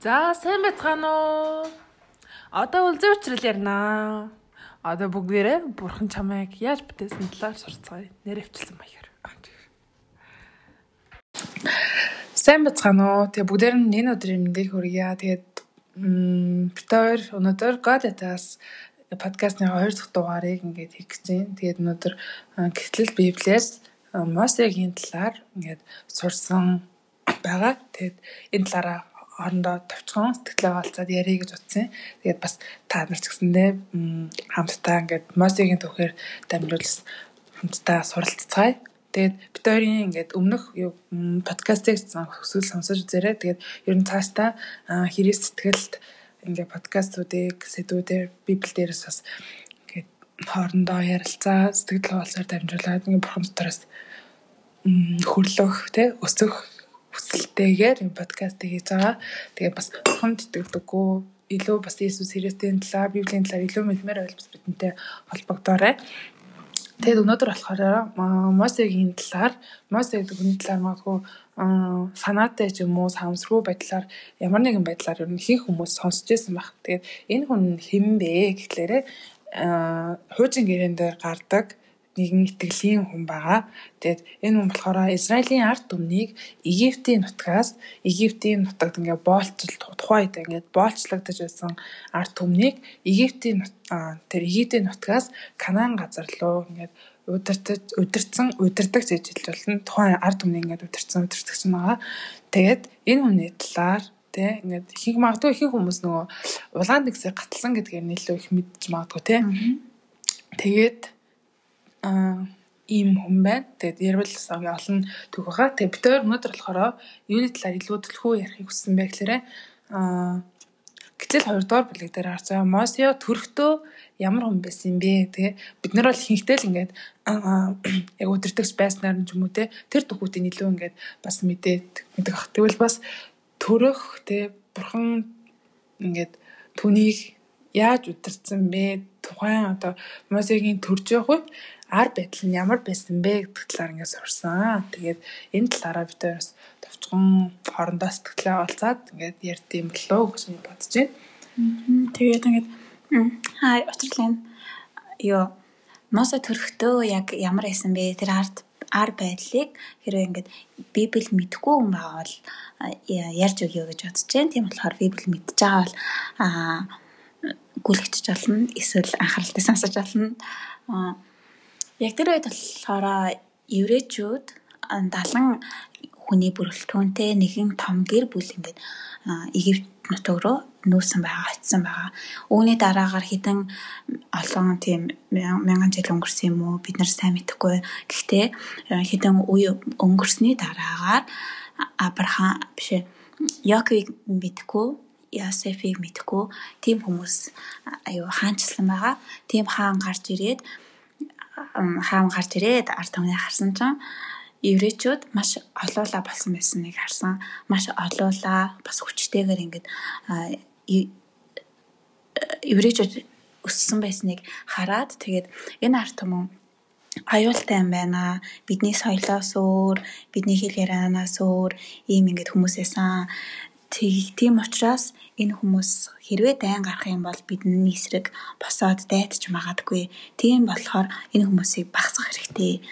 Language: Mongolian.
За сайн байцгаана уу? Одоо үлзий уучрал ярина. Одоо бүгдээрээ бурхан чамайг яаж бүтээсэн талаар сурцгаая. Нэрвчлсэн маягаар. Сайн байцгаана уу? Тэгээ бүгдээр нь энэ өдрийн мэндийг хүргье. Тэгээд хоёр өнөөдөр Godetас подкастны хоёр дахь дугаарыг ингээд хийх гэж байна. Тэгээд өнөөдөр гэтэл Библиэс Мосегийн талаар ингээд сурсан байгаа. Тэгээд энэ талаараа хоорондоо товчхон сэтгэлээ олцоод ярих гэж утсан. Тэгээд бас та нар ч гэсэндээ хамтдаа ингээд Мосигийн түүхээр дамжуулж хамтдаа суралцгаая. Тэгээд бид хоёрын ингээд өмнөх подкастыг өсвөл сонсож үзээрэй. Тэгээд ер нь цаашдаа хэрэг сэтгэлд ингээд подкастуудыг сэдвүүдээр библ дээрээс бас ингээд хоорондоо ярилцаа сэтгэл хөдлөлөөр дамжуулаад ингээд бурхан дотроос хөрлөх тэ өсөх хүсэлтэйгээр энэ подкастыг хийж байгаа. Тэгээ бас бурхан итгэдэггүй илүү бас Иесус Христийн талаар, Библийн талаар илүү мэдмээр байл бас бидэнтэй холбогдоорой. Тэгэд өнөөдөр болохоор Мосегийн талаар, Мосе гэдэг хүний талаар магадгүй санаатай ч юм уу самсруу байдлаар ямар нэгэн байдлаар ер нь ихэнх хүмүүс сонсч байсан баг. Тэгээд энэ хүн хэн бэ гэхлээрэ хуучин гэрэн дээр гардаг нэгэн итгэлийн хүн байгаа. Тэгээд энэ хүн болохоор Израилийн ард түмнийг Египтийн нутгаас Египтийн нутагт ингээд боолцол тухайд ингээд боолчлогдож байсан ард түмнийг Египтийн тэр Египтийн нутгаас Канаан газар руу ингээд удирдах удирдсан удирдаг гэж хэлж болно. Тухайн ард түмний ингээд удирдсан удирдагч байгаа. Тэгээд энэ хүний талаар тэ ингээд ихэнх магадгүй ихэнх хүмүүс нөгөө улаан нэгсээр гаталсан гэдгээр нэлээд их мэдж магадгүй тэ. Тэгээд ийм хүн байна. Тэгээд ярил сагийн олон төг байгаа. Тэгээд бид хоёр өнөөдөр болохоор юуны талаар илүү төлхөө ярихыг хүссэн бэ гэхээр аа гэтэл хоёрдугаар бүлэг дээр харж байгаа Мосео төрхтөө ямар хүн байсан бэ тэгээ бид нар бол ихэнхдээ л ингээд яг өдөртөгч байснаар нь ч юм уу те тэр төгөөтийн илүү ингээд бас мэдээд мэдэх ах. Тэгвэл бас төрөх те бурхан ингээд түүнийг яаж удирдсан бэ? Тухайн одоо Мосегийн төрж явах үед ар байдал нь ямар байсан бэ гэдэг талаар ингээд сурсан. Тэгээд энэ талаараа бид бас товчхон хоорондоо сэтгэлээ олцаад ингээд ярьд юм болоо гэж бодож байна. Тэгээд ингээд хаа учирлын ёо Мосе төрхтөө яг ямар байсан бэ? Тэр арт ар байдлыг хэрвээ ингээд Библи мэдгүй хүн байгаа бол ярьж өгье гэж бодож байна. Тийм болохоор Библи мэдж байгаа бол аа гүйлгэж болно. Эсвэл анхааралтай сонсож болно. Яг тэр үед болохоор еврейчүүд 70 хүний бүрэлдэхүүнтэй нэгэн том гэр бүл ингээд Египт нутаг руу нүүсэн байгаа, очисон байгаа. Үүний дараагаар хідэн олон тийм мянган жил өнгөрсөн юм уу бид нар сайн мэдэхгүй. Гэхдээ хідэн үе өнгөрсний дараагаар Абрахам биш Яковыг мэдгүй Ясефийг мэдгүй тийм хүмүүс аюу хаанчлсан байгаа. Тийм хаан гарч ирээд хаам гарч ирээд ард түмний харсан чинь еврейчүүд маш олоола болсон байсныг харсан. Маш олоола бас хүчтэйгээр ингээд еврейчүүд өссөн байсныг хараад тэгээд энэ ард түмэн аюултай юм байна. Бидний соёлоос өөр, бидний хэл ярианаас өөр ийм ингээд хүмүүс байсан. Тийм учраас энэ хүмүүс хэрвээ дайн гарах юм бол бидний эсрэг босоод дайдч магадгүй. Тийм болохоор энэ хүмүүсийг багсах хэрэгтэй.